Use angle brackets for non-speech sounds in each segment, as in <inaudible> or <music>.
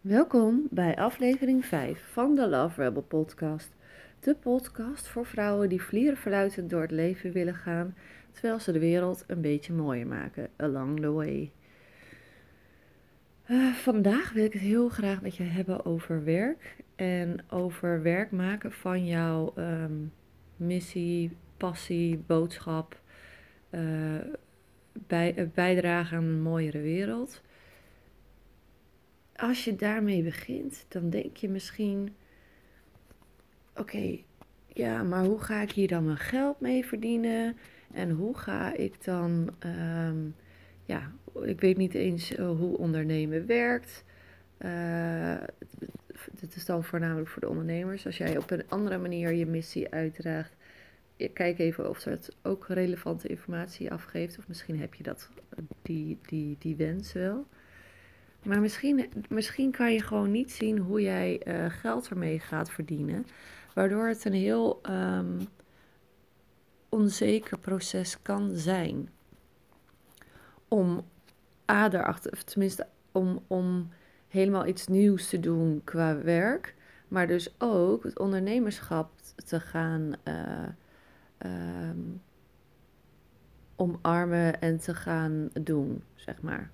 Welkom bij aflevering 5 van de Love Rebel podcast. De podcast voor vrouwen die vlieren verluidend door het leven willen gaan, terwijl ze de wereld een beetje mooier maken along the way. Uh, vandaag wil ik het heel graag met je hebben over werk en over werk maken van jouw um, missie, passie, boodschap, uh, bij, bijdragen aan een mooiere wereld als je daarmee begint, dan denk je misschien: oké, ja, maar hoe ga ik hier dan mijn geld mee verdienen? En hoe ga ik dan, um, ja, ik weet niet eens eh, hoe ondernemen werkt. Dit is dan voornamelijk voor de ondernemers. Als jij op een andere manier je missie uitdraagt, kijk even of het ook relevante informatie afgeeft. Of misschien heb je dat, die, die, die wens wel. Maar misschien, misschien kan je gewoon niet zien hoe jij uh, geld ermee gaat verdienen. Waardoor het een heel um, onzeker proces kan zijn. Om achter, of tenminste om, om helemaal iets nieuws te doen qua werk. Maar dus ook het ondernemerschap te gaan uh, um, omarmen en te gaan doen, zeg maar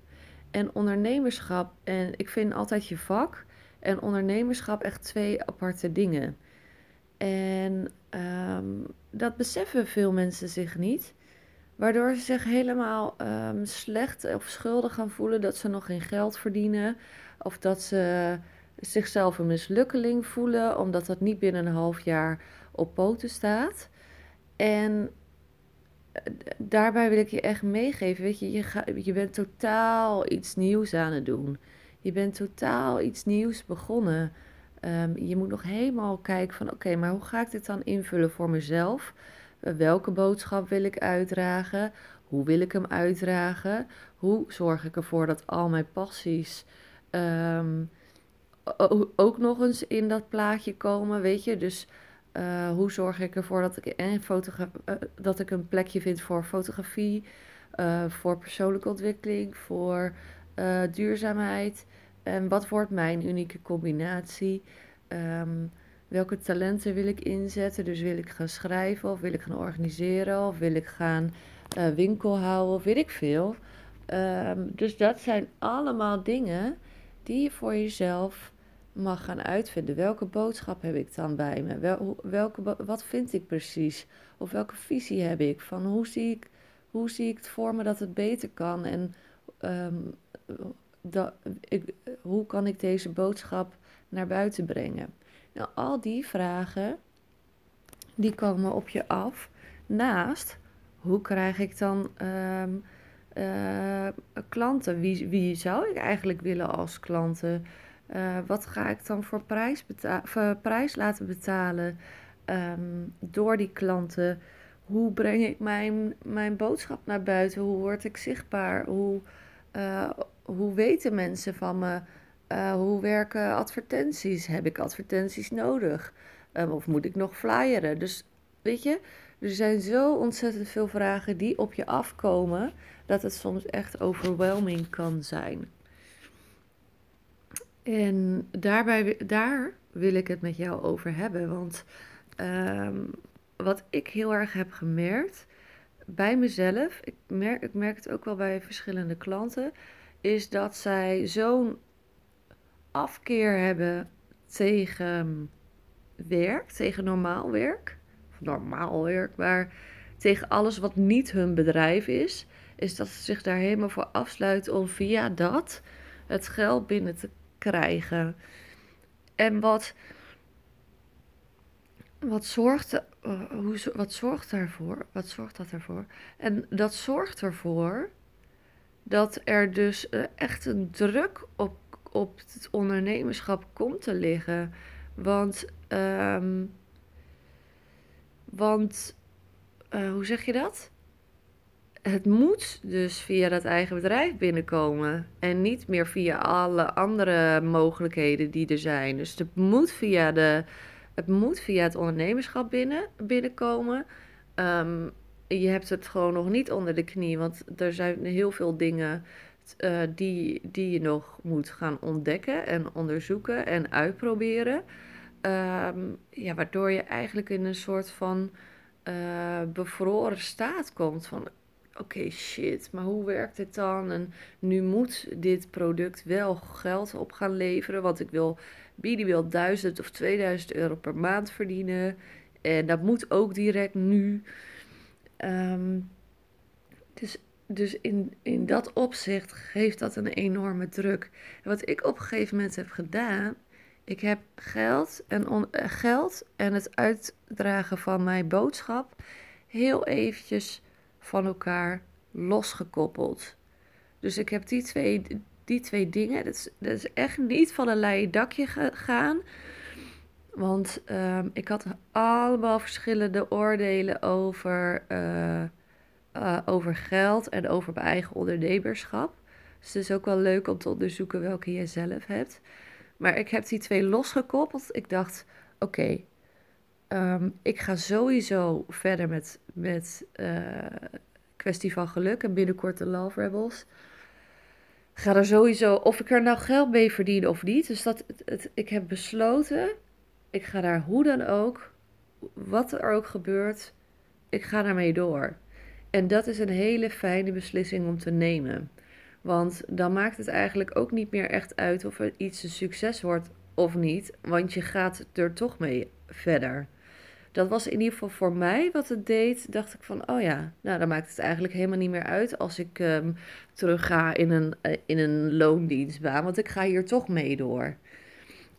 en ondernemerschap. En ik vind altijd je vak en ondernemerschap echt twee aparte dingen. En um, dat beseffen veel mensen zich niet. Waardoor ze zich helemaal um, slecht of schuldig gaan voelen dat ze nog geen geld verdienen. Of dat ze zichzelf een mislukkeling voelen omdat dat niet binnen een half jaar op poten staat. En daarbij wil ik je echt meegeven, weet je, je, ga, je bent totaal iets nieuws aan het doen. Je bent totaal iets nieuws begonnen. Um, je moet nog helemaal kijken van, oké, maar hoe ga ik dit dan invullen voor mezelf? Uh, welke boodschap wil ik uitdragen? Hoe wil ik hem uitdragen? Hoe zorg ik ervoor dat al mijn passies um, ook nog eens in dat plaatje komen, weet je? Dus uh, hoe zorg ik ervoor dat ik, eh, uh, dat ik een plekje vind voor fotografie, voor persoonlijke ontwikkeling, voor duurzaamheid? En wat wordt mijn unieke combinatie? Um, welke talenten wil ik inzetten? Dus wil ik gaan schrijven of wil ik gaan organiseren of wil ik gaan winkel houden of weet ik veel. Um, dus dat zijn allemaal dingen die je voor jezelf mag gaan uitvinden. Welke boodschap heb ik dan bij me? Wel, welke, wat vind ik precies? Of welke visie heb ik? Van hoe zie ik, hoe zie ik het voor me dat het beter kan? En um, dat, ik, hoe kan ik deze boodschap naar buiten brengen? Nou, al die vragen, die komen op je af. Naast, hoe krijg ik dan um, uh, klanten? Wie, wie zou ik eigenlijk willen als klanten? Uh, wat ga ik dan voor prijs, prijs laten betalen um, door die klanten? Hoe breng ik mijn, mijn boodschap naar buiten? Hoe word ik zichtbaar? Hoe, uh, hoe weten mensen van me? Uh, hoe werken advertenties? Heb ik advertenties nodig? Um, of moet ik nog flyeren? Dus weet je, er zijn zo ontzettend veel vragen die op je afkomen dat het soms echt overwhelming kan zijn. En daarbij, daar wil ik het met jou over hebben. Want um, wat ik heel erg heb gemerkt bij mezelf, ik merk, ik merk het ook wel bij verschillende klanten, is dat zij zo'n afkeer hebben tegen werk, tegen normaal werk. Normaal werk, maar tegen alles wat niet hun bedrijf is. Is dat ze zich daar helemaal voor afsluiten om via dat het geld binnen te En wat, wat, zorgt, uh, hoe, wat zorgt daarvoor? Wat zorgt dat ervoor? En dat zorgt ervoor dat er dus uh, echt een druk op, op het ondernemerschap komt te liggen. Want, um, want uh, hoe zeg je dat? Het moet dus via dat eigen bedrijf binnenkomen. En niet meer via alle andere mogelijkheden die er zijn. Dus het moet via, de, het, moet via het ondernemerschap binnen, binnenkomen. Um, je hebt het gewoon nog niet onder de knie. Want er zijn heel veel dingen uh, die, die je nog moet gaan ontdekken en onderzoeken en uitproberen. Um, ja, waardoor je eigenlijk in een soort van uh, bevroren staat komt. Van oké, shit, maar hoe werkt dit dan? En nu moet dit product wel geld op gaan leveren, want ik wil, Bidi wil 1000 of 2000 euro per maand verdienen. En dat moet ook direct nu. Um, dus dus in, in dat opzicht geeft dat een enorme druk. wat ik op een gegeven moment heb gedaan, ik heb geld en, on, eh, geld en het uitdragen van mijn boodschap heel eventjes van elkaar losgekoppeld. Dus ik heb die twee, die twee dingen, dat is, dat is echt niet van een leien dakje gegaan. Want um, ik had allemaal verschillende oordelen over, uh, uh, over geld en over mijn eigen ondernemerschap. Dus het is ook wel leuk om te onderzoeken welke je zelf hebt. Maar ik heb die twee losgekoppeld. Ik dacht, oké, um, ik ga sowieso verder met, met uh, kwestie van geluk en binnenkort de Love Rebels. Ga er sowieso, of ik er nou geld mee verdien of niet. Dus dat, het, ik heb besloten, ik ga daar hoe dan ook, wat er ook gebeurt, ik ga daarmee door. En dat is een hele fijne beslissing om te nemen. Want dan maakt het eigenlijk ook niet meer echt uit of er iets een succes wordt of niet. Want je gaat er toch mee verder. Dat was in ieder geval voor mij wat het deed. Dacht ik van, oh ja, nou dan maakt het eigenlijk helemaal niet meer uit als ik um, terug ga in een, uh, in een loondienstbaan. Want ik ga hier toch mee door.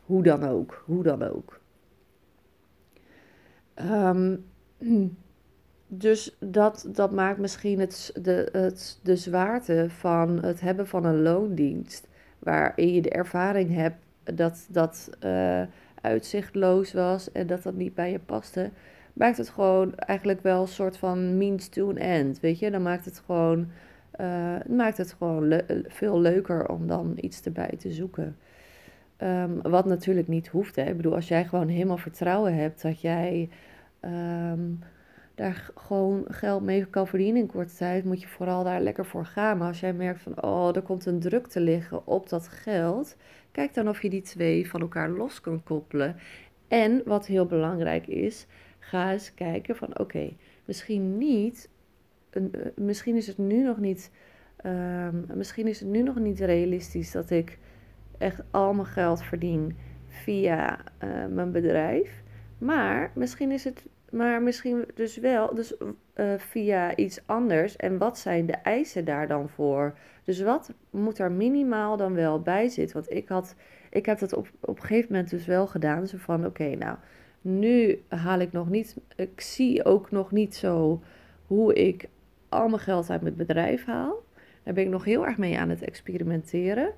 Hoe dan ook, hoe dan ook. Um, <clears throat> dus dat, dat maakt misschien het, de, het, de zwaarte van het hebben van een loondienst, waarin je de ervaring hebt dat dat uh, uitzichtloos was en dat dat niet bij je paste, maakt het gewoon eigenlijk wel een soort van means to an end. Weet je, dan maakt het gewoon, uh, maakt het gewoon veel leuker om dan iets erbij te zoeken. Um, wat natuurlijk niet hoeft. Hè. Ik bedoel, als jij gewoon helemaal vertrouwen hebt dat jij. Um, daar gewoon geld mee kan verdienen in korte tijd, moet je vooral daar lekker voor gaan. Maar als jij merkt van, oh, er komt een druk te liggen op dat geld, kijk dan of je die twee van elkaar los kan koppelen. En wat heel belangrijk is, ga eens kijken van, oké, misschien niet, uh, misschien is het nu nog niet, uh, misschien is het nu nog niet realistisch dat ik echt al mijn geld verdien via uh, mijn bedrijf. Maar misschien is het maar misschien dus wel dus, uh, via iets anders. En wat zijn de eisen daar dan voor? Dus wat moet er minimaal dan wel bij zitten? Want ik, had, ik heb dat op, op een gegeven moment dus wel gedaan. Zo van, oké, nou, nu haal ik nog niet... Ik zie ook nog niet zo hoe ik al mijn geld uit mijn bedrijf haal. Daar ben ik nog heel erg mee aan het experimenteren.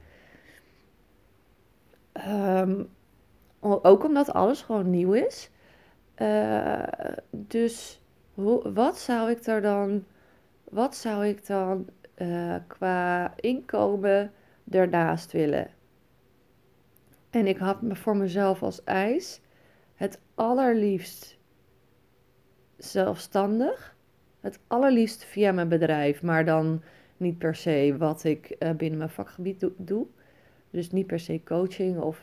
Um, ook omdat alles gewoon nieuw is. Uh, dus wat zou ik er dan, wat zou ik dan uh, qua inkomen ernaast willen? En ik had me voor mezelf als eis het allerliefst zelfstandig. Het allerliefst via mijn bedrijf, maar dan niet per se wat ik uh, binnen mijn vakgebied do doe. Dus niet per se coaching of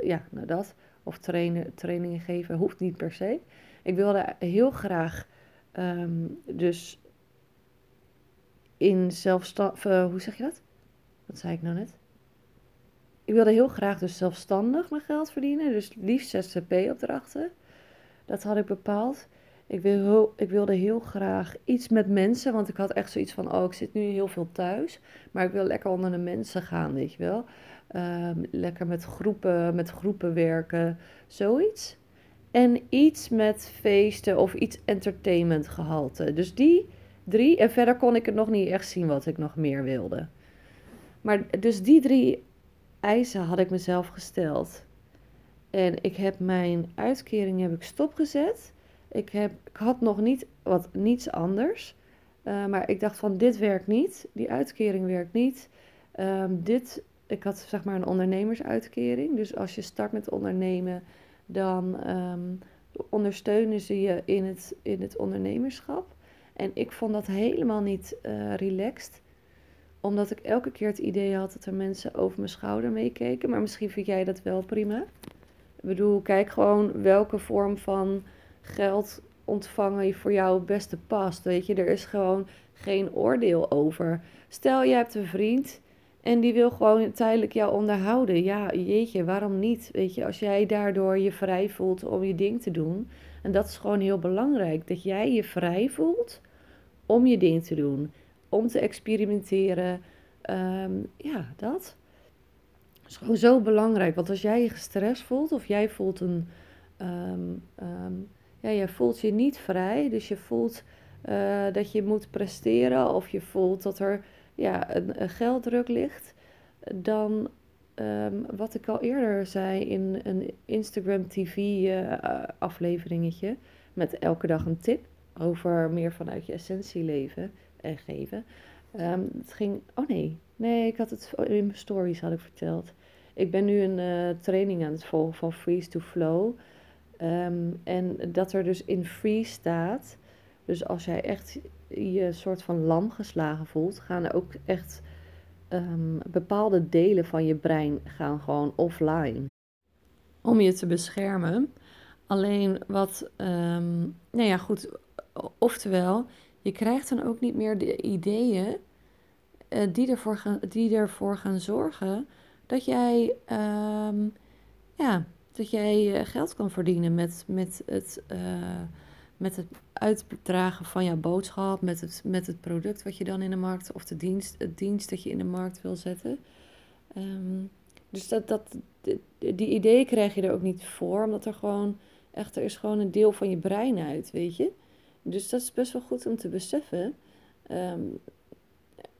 ja, nou dat of trainen, trainingen geven, hoeft niet per se. Ik wilde heel graag um, dus in zelfstandig, uh, hoe zeg je dat? Wat zei ik nou net? Ik wilde heel graag dus zelfstandig mijn geld verdienen, dus liefst ZZP-opdrachten. Dat had ik bepaald. Ik, wil, ik wilde heel graag iets met mensen, want ik had echt zoiets van, oh, ik zit nu heel veel thuis, maar ik wil lekker onder de mensen gaan, weet je wel. Um, lekker met groepen, met groepen werken, zoiets. En iets met feesten of iets entertainment gehalte. Dus die drie. En verder kon ik het nog niet echt zien wat ik nog meer wilde. Maar dus die drie eisen had ik mezelf gesteld. En ik heb mijn uitkering heb ik stopgezet. Ik, heb, ik had nog niet wat niets anders. Uh, maar ik dacht van dit werkt niet. Die uitkering werkt niet. Um, dit ik had zeg maar een ondernemersuitkering. Dus als je start met ondernemen, dan um, ondersteunen ze je in het, in het ondernemerschap. En ik vond dat helemaal niet uh, relaxed. omdat ik elke keer het idee had dat er mensen over mijn schouder meekeken. Maar misschien vind jij dat wel prima. Ik bedoel, kijk gewoon welke vorm van geld ontvangen voor jou het beste past. Weet je, er is gewoon geen oordeel over. Stel, je hebt een vriend en die wil gewoon tijdelijk jou onderhouden. Ja, jeetje, waarom niet? Weet je, als jij daardoor je vrij voelt om je ding te doen. En dat is gewoon heel belangrijk. Dat jij je vrij voelt om je ding te doen. Om te experimenteren. Ehm, ja, dat. is gewoon zo belangrijk. Want als jij je gestrest voelt of jij voelt een. Ehm, ehm, ja, je voelt je niet vrij. Dus je voelt uh, dat je moet presteren. Of je voelt dat er ja, een, een gelddruk ligt. Dan um, wat ik al eerder zei in een Instagram TV uh, afleveringetje. Met elke dag een tip over meer vanuit je essentie leven en geven. Um, het ging. Oh nee, nee, ik had het in mijn stories had ik verteld. Ik ben nu een uh, training aan het volgen van Freeze to Flow. Um, en dat er dus in free staat. Dus als jij echt je soort van lam geslagen voelt, gaan er ook echt um, bepaalde delen van je brein gaan gewoon offline. Om je te beschermen. Alleen wat, um, nou ja, goed, oftewel, je krijgt dan ook niet meer de ideeën uh, die, ervoor gaan, die ervoor gaan zorgen dat jij, um, ja, dat jij uh, geld kan verdienen met, met het. Uh, met het uitdragen van jouw boodschap, met het, met het product wat je dan in de markt, of de dienst, het dienst dat je in de markt wil zetten. Um, dus dat, dat, die ideeën krijg je er ook niet voor, omdat er gewoon echt, er is gewoon een deel van je brein uit, weet je. Dus dat is best wel goed om te beseffen. Um,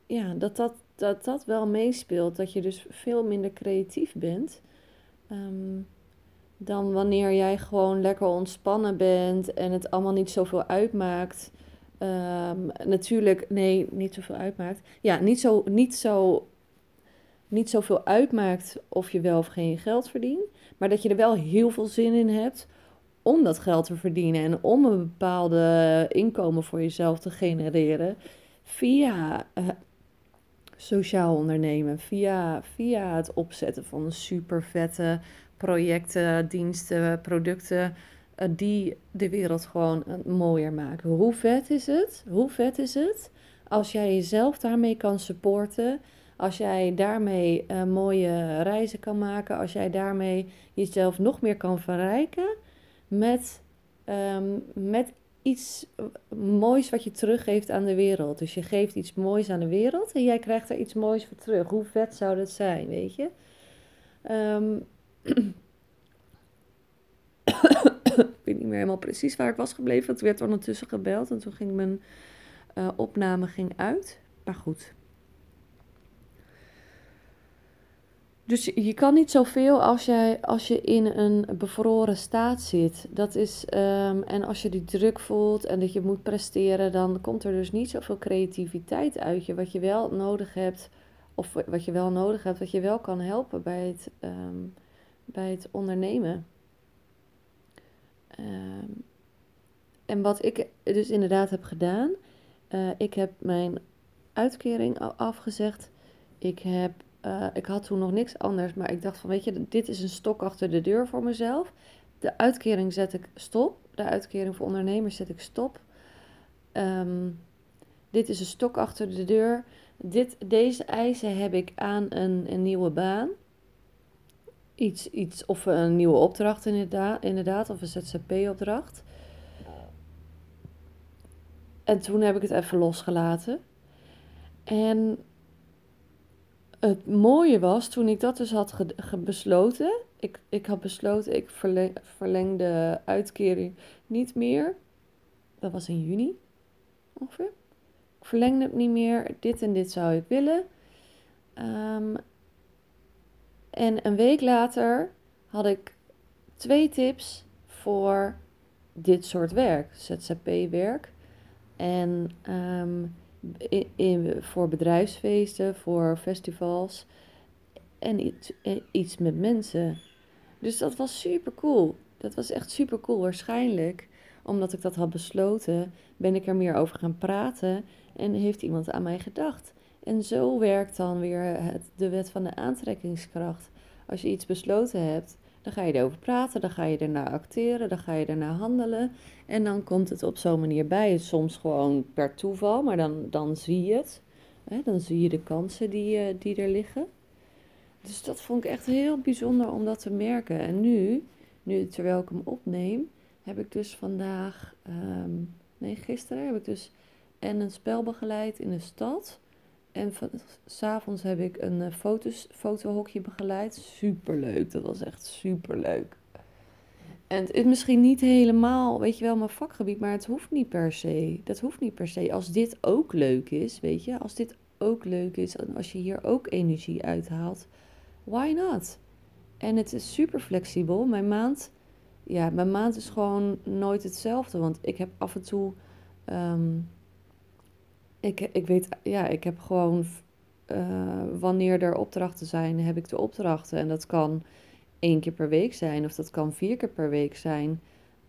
ja, dat dat, dat dat wel meespeelt, dat je dus veel minder creatief bent. Um, dan wanneer jij gewoon lekker ontspannen bent en het allemaal niet zoveel uitmaakt. Um, natuurlijk, nee, niet zoveel uitmaakt. Ja, niet, zo, niet, zo, niet zoveel uitmaakt of je wel of geen geld verdient. Maar dat je er wel heel veel zin in hebt om dat geld te verdienen en om een bepaalde inkomen voor jezelf te genereren via uh, sociaal ondernemen, via, via het opzetten van een super vette projecten, diensten, producten uh, die de wereld gewoon uh, mooier maken. Hoe vet is het? Hoe vet is het als jij jezelf daarmee kan supporten? Als jij daarmee uh, mooie reizen kan maken, als jij daarmee jezelf nog meer kan verrijken met, um, met iets moois wat je teruggeeft aan de wereld. Dus je geeft iets moois aan de wereld en jij krijgt er iets moois voor terug. Hoe vet zou dat zijn, weet je? Um, ik weet niet meer helemaal precies waar ik was gebleven. Want werd ondertussen gebeld en toen ging mijn uh, opname ging uit. Maar goed. Dus je kan niet zoveel als, jij, als je in een bevroren staat zit. Dat is, um, en als je die druk voelt en dat je moet presteren, dan komt er dus niet zoveel creativiteit uit je. Wat je wel nodig hebt, of wat je wel nodig hebt, wat je wel kan helpen bij het, um, bij het ondernemen. Uh, en wat ik dus inderdaad heb gedaan, uh, ik heb mijn uitkering afgezegd. Ik, heb, uh, ik had toen nog niks anders, maar ik dacht van weet je, dit is een stok achter de deur voor mezelf. De uitkering zet ik stop. De uitkering voor ondernemers zet ik stop. Um, dit is een stok achter de deur. Dit, deze eisen heb ik aan een, een nieuwe baan iets, iets of een nieuwe opdracht inderdaad, inderdaad of een ZZP-opdracht. En toen heb ik het even losgelaten. En het mooie was, toen ik dat dus had besloten, ik, ik had besloten, ik verleng, de uitkering niet meer. Dat was in juni ongeveer. Ik verlengde het niet meer. Dit en dit zou ik willen. Um, en een week later had ik twee tips voor dit soort werk, ZZP-werk. En um, in, voor bedrijfsfeesten, voor festivals en iets, iets met mensen. Dus dat was super cool. Dat was echt super cool. Waarschijnlijk, omdat ik dat had besloten, ben ik er meer over gaan praten en heeft iemand aan mij gedacht. En zo werkt dan weer het, de wet van de aantrekkingskracht. Als je iets besloten hebt, dan ga je erover praten, dan ga je ernaar acteren, dan ga je ernaar handelen. En dan komt het op zo'n manier bij. Soms gewoon per toeval, maar dan, dan zie je het. Dan zie je de kansen die, uh, die er liggen. Dus dat vond ik echt heel bijzonder om dat te merken. En nu, nu terwijl ik hem opneem, heb ik dus vandaag, um, nee gisteren, heb ik dus en een spel begeleid in de stad. En s'avonds heb ik een uh, foto's, fotohokje begeleid. Superleuk, dat was echt superleuk. En het is misschien niet helemaal, weet je wel, mijn vakgebied, maar het hoeft niet per se. Dat hoeft niet per se. Als dit ook leuk is, weet je, als dit ook leuk is en als je hier ook energie uithaalt, why not? En het is super flexibel. Mijn maand, ja, mijn maand is gewoon nooit hetzelfde, want ik heb af en toe. Um, ik, ik weet, ja, ik heb gewoon, uh, wanneer er opdrachten zijn, heb ik de opdrachten. En dat kan één keer per week zijn of dat kan vier keer per week zijn.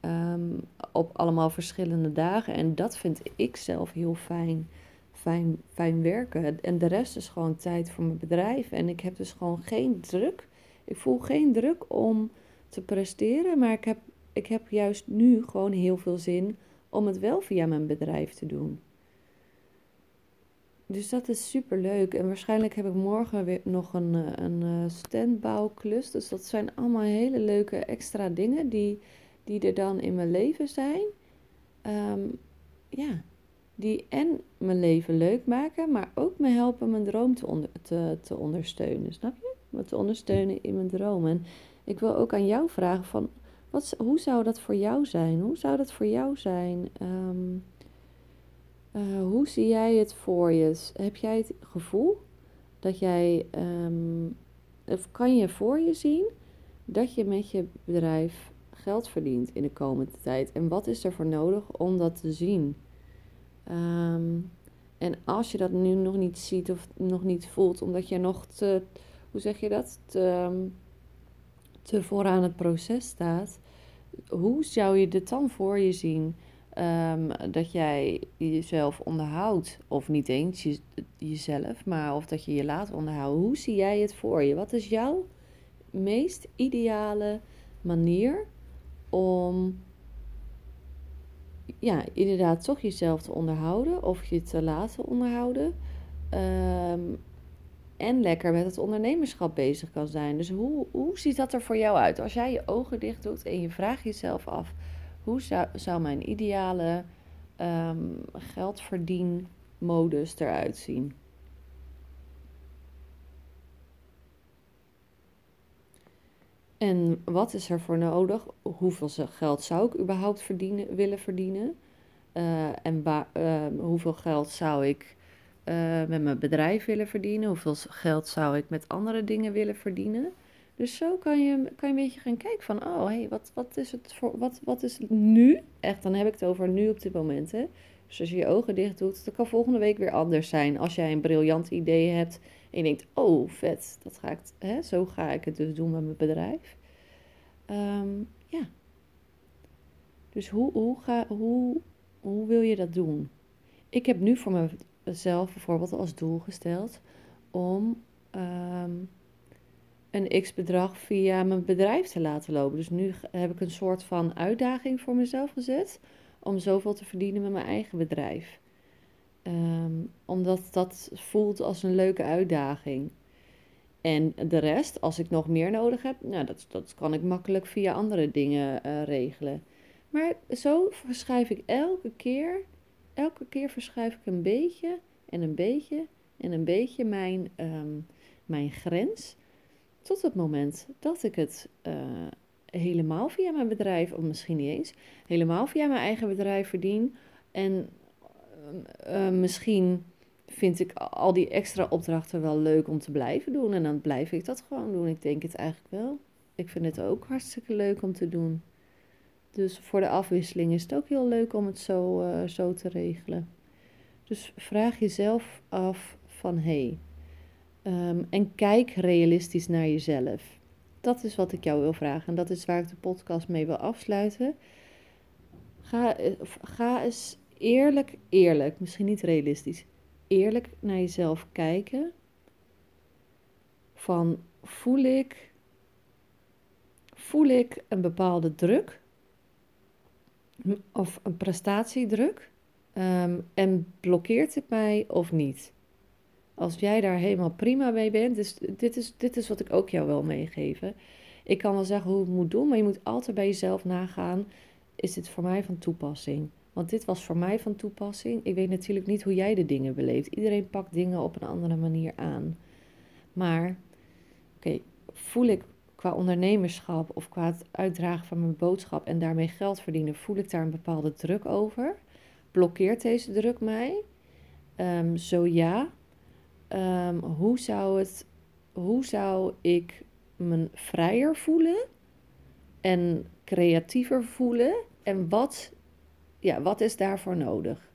Um, op allemaal verschillende dagen. En dat vind ik zelf heel fijn, fijn, fijn werken. En de rest is gewoon tijd voor mijn bedrijf. En ik heb dus gewoon geen druk. Ik voel geen druk om te presteren. Maar ik heb, ik heb juist nu gewoon heel veel zin om het wel via mijn bedrijf te doen. Dus dat is super leuk. En waarschijnlijk heb ik morgen weer nog een, eh, een eh, standbouwklus. Dus dat zijn allemaal hele leuke extra dingen die, die er dan in mijn leven zijn. Um, ja, die en mijn leven leuk maken, maar ook me helpen mijn droom te, onder, te, te ondersteunen. Snap je? Me te ondersteunen in mijn droom. En ik wil ook aan jou vragen van, wat, hoe zou dat voor jou zijn? Hoe zou dat voor jou zijn? Um, uh, hoe zie jij het voor je? Heb jij het gevoel dat jij, um, of kan je voor je zien dat je met je bedrijf geld verdient in de komende tijd? En wat is er voor nodig om dat te zien? Um, en als je dat nu nog niet ziet of nog niet voelt, omdat je nog te, hoe zeg je dat, te, te vooraan het proces staat, hoe zou je dit dan voor je zien? Um, dat jij jezelf onderhoudt, of niet eens je, jezelf, maar of dat je je laat onderhouden. Hoe zie jij het voor je? Wat is jouw meest ideale manier om, ja, inderdaad toch jezelf te onderhouden of je te laten onderhouden? Um, en lekker met het ondernemerschap bezig kan zijn. Dus hoe, hoe ziet dat er voor jou uit? Als jij je ogen dicht doet en je vraagt jezelf af hoe zou, zou mijn ideale um, geldverdienmodus eruit zien? En wat is er voor nodig? Hoeveel geld zou ik überhaupt verdienen, willen verdienen? Uh, en uh, hoeveel geld zou ik uh, met mijn bedrijf willen verdienen? Hoeveel geld zou ik met andere dingen willen verdienen? Dus zo kan je, kan je een beetje gaan kijken van, oh hey, wat, wat is het voor, wat, wat is nu? Echt, dan heb ik het over nu op dit moment, hè. Dus als je je ogen dicht doet, dat kan volgende week weer anders zijn. Als jij een briljant idee hebt en je denkt, oh vet, dat ga ik, hè, zo ga ik het dus doen met mijn bedrijf. Um, ja. Dus hoe, hoe, ga, hoe, hoe wil je dat doen? Ik heb nu voor mezelf bijvoorbeeld als doel gesteld om um, een x-bedrag via mijn bedrijf te laten lopen. Dus nu heb ik een soort van uitdaging voor mezelf gezet om zoveel te verdienen met mijn eigen bedrijf. Um, omdat dat voelt als een leuke uitdaging. En de rest, als ik nog meer nodig heb, nou, dat, dat kan ik makkelijk via andere dingen uh, regelen. Maar zo verschuif ik elke keer, elke keer verschuif ik een beetje en een beetje en een beetje mijn, um, mijn grens. Tot het moment dat ik het uh, helemaal via mijn bedrijf, of misschien niet eens, helemaal via mijn eigen bedrijf verdien. En uh, misschien vind ik al die extra opdrachten wel leuk om te blijven doen. En dan blijf ik dat gewoon doen. Ik denk het eigenlijk wel. Ik vind het ook hartstikke leuk om te doen. Dus voor de afwisseling is het ook heel leuk om het zo, zo te regelen. Dus vraag jezelf af van hé, hey, Um, en kijk realistisch naar jezelf. Dat is wat ik jou wil vragen en dat is waar ik de podcast mee wil afsluiten. Ga, ga eens eerlijk, eerlijk, misschien niet realistisch, eerlijk naar jezelf kijken. Van voel ik, voel ik een bepaalde druk of een prestatiedruk um, en blokkeert het mij of niet? Als jij daar helemaal prima mee bent, dus dit is, dit is wat ik ook jou wil meegeven. Ik kan wel zeggen hoe het moet doen, maar je moet altijd bij jezelf nagaan: is dit voor mij van toepassing? Want dit was voor mij van toepassing. Ik weet natuurlijk niet hoe jij de dingen beleeft. Iedereen pakt dingen op een andere manier aan. Maar, oké, voel ik qua ondernemerschap of qua het uitdragen van mijn boodschap en daarmee geld verdienen, voel ik daar een bepaalde druk over? Blokkeert deze druk mij? Um, zo ja, um, hoe, zou het, hoe zou ik me vrijer voelen en creatiever voelen? En wat, ja, wat is daarvoor nodig?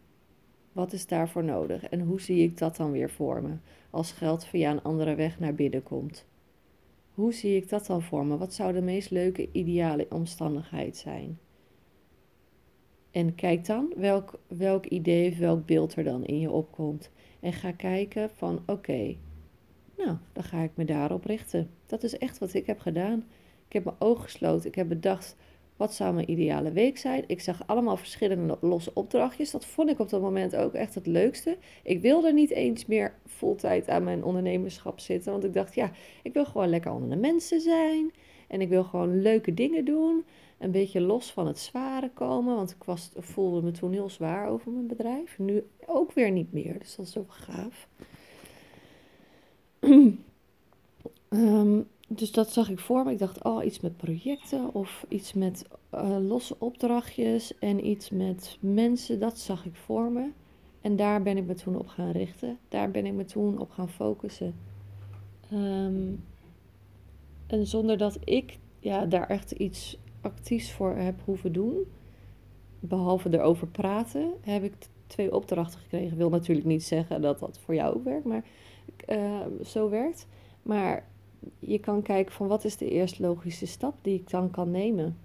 Wat is daarvoor nodig? En hoe zie ik dat dan weer voor me? Als geld via een andere weg naar binnen komt. Hoe zie ik dat dan voor me? Wat zou de meest leuke, ideale omstandigheid zijn? En kijk dan welk, welk idee of welk beeld er dan in je opkomt. En ga kijken van oké, nou, dan ga ik me daarop richten. Dat is echt wat ik heb gedaan. Ik heb mijn ogen gesloten. Ik heb bedacht, wat zou mijn ideale week zijn? Ik zag allemaal verschillende losse opdrachtjes. Dat vond ik op dat moment ook echt het leukste. Ik wilde niet eens meer fulltime aan mijn ondernemerschap zitten. Want ik dacht, ja, ik wil gewoon lekker onder de mensen zijn. En ik wil gewoon leuke dingen doen. Een beetje los van het zware komen. Want ik was, voelde me toen heel zwaar over mijn bedrijf. Nu ook weer niet meer. Dus dat is ook gaaf. um, <clears throat> dus dat zag ik voor me. Ik dacht, oh, iets met projecten of iets met uh, losse opdrachtjes en iets met mensen. Dat zag ik voor me. En daar ben ik me toen op gaan richten. Daar ben ik me toen op gaan focussen. Um, en zonder dat ik ja, daar echt iets actiefs voor heb hoeven doen, behalve erover praten, heb ik twee opdrachten gekregen. Wil natuurlijk niet zeggen dat dat voor jou ook werkt, maar uh, zo werkt. Maar je kan kijken van wat is de eerste logische stap die ik dan kan nemen.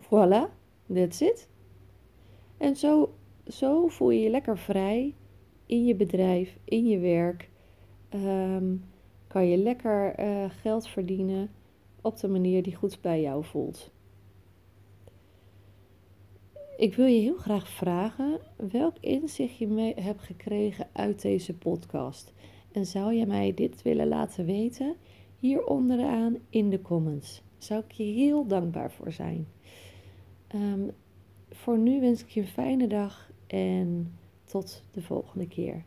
Voilà, that's it. En zo, zo voel je je lekker vrij in je bedrijf, in je werk. Um, kan je lekker uh, geld verdienen op de manier die goed bij jou voelt. Ik wil je heel graag vragen welk inzicht je mee hebt gekregen uit deze podcast. En zou je mij dit willen laten weten? Hier onderaan in de comments. Zou ik je heel dankbaar voor zijn. Um, voor nu wens ik je een fijne dag en tot de volgende keer.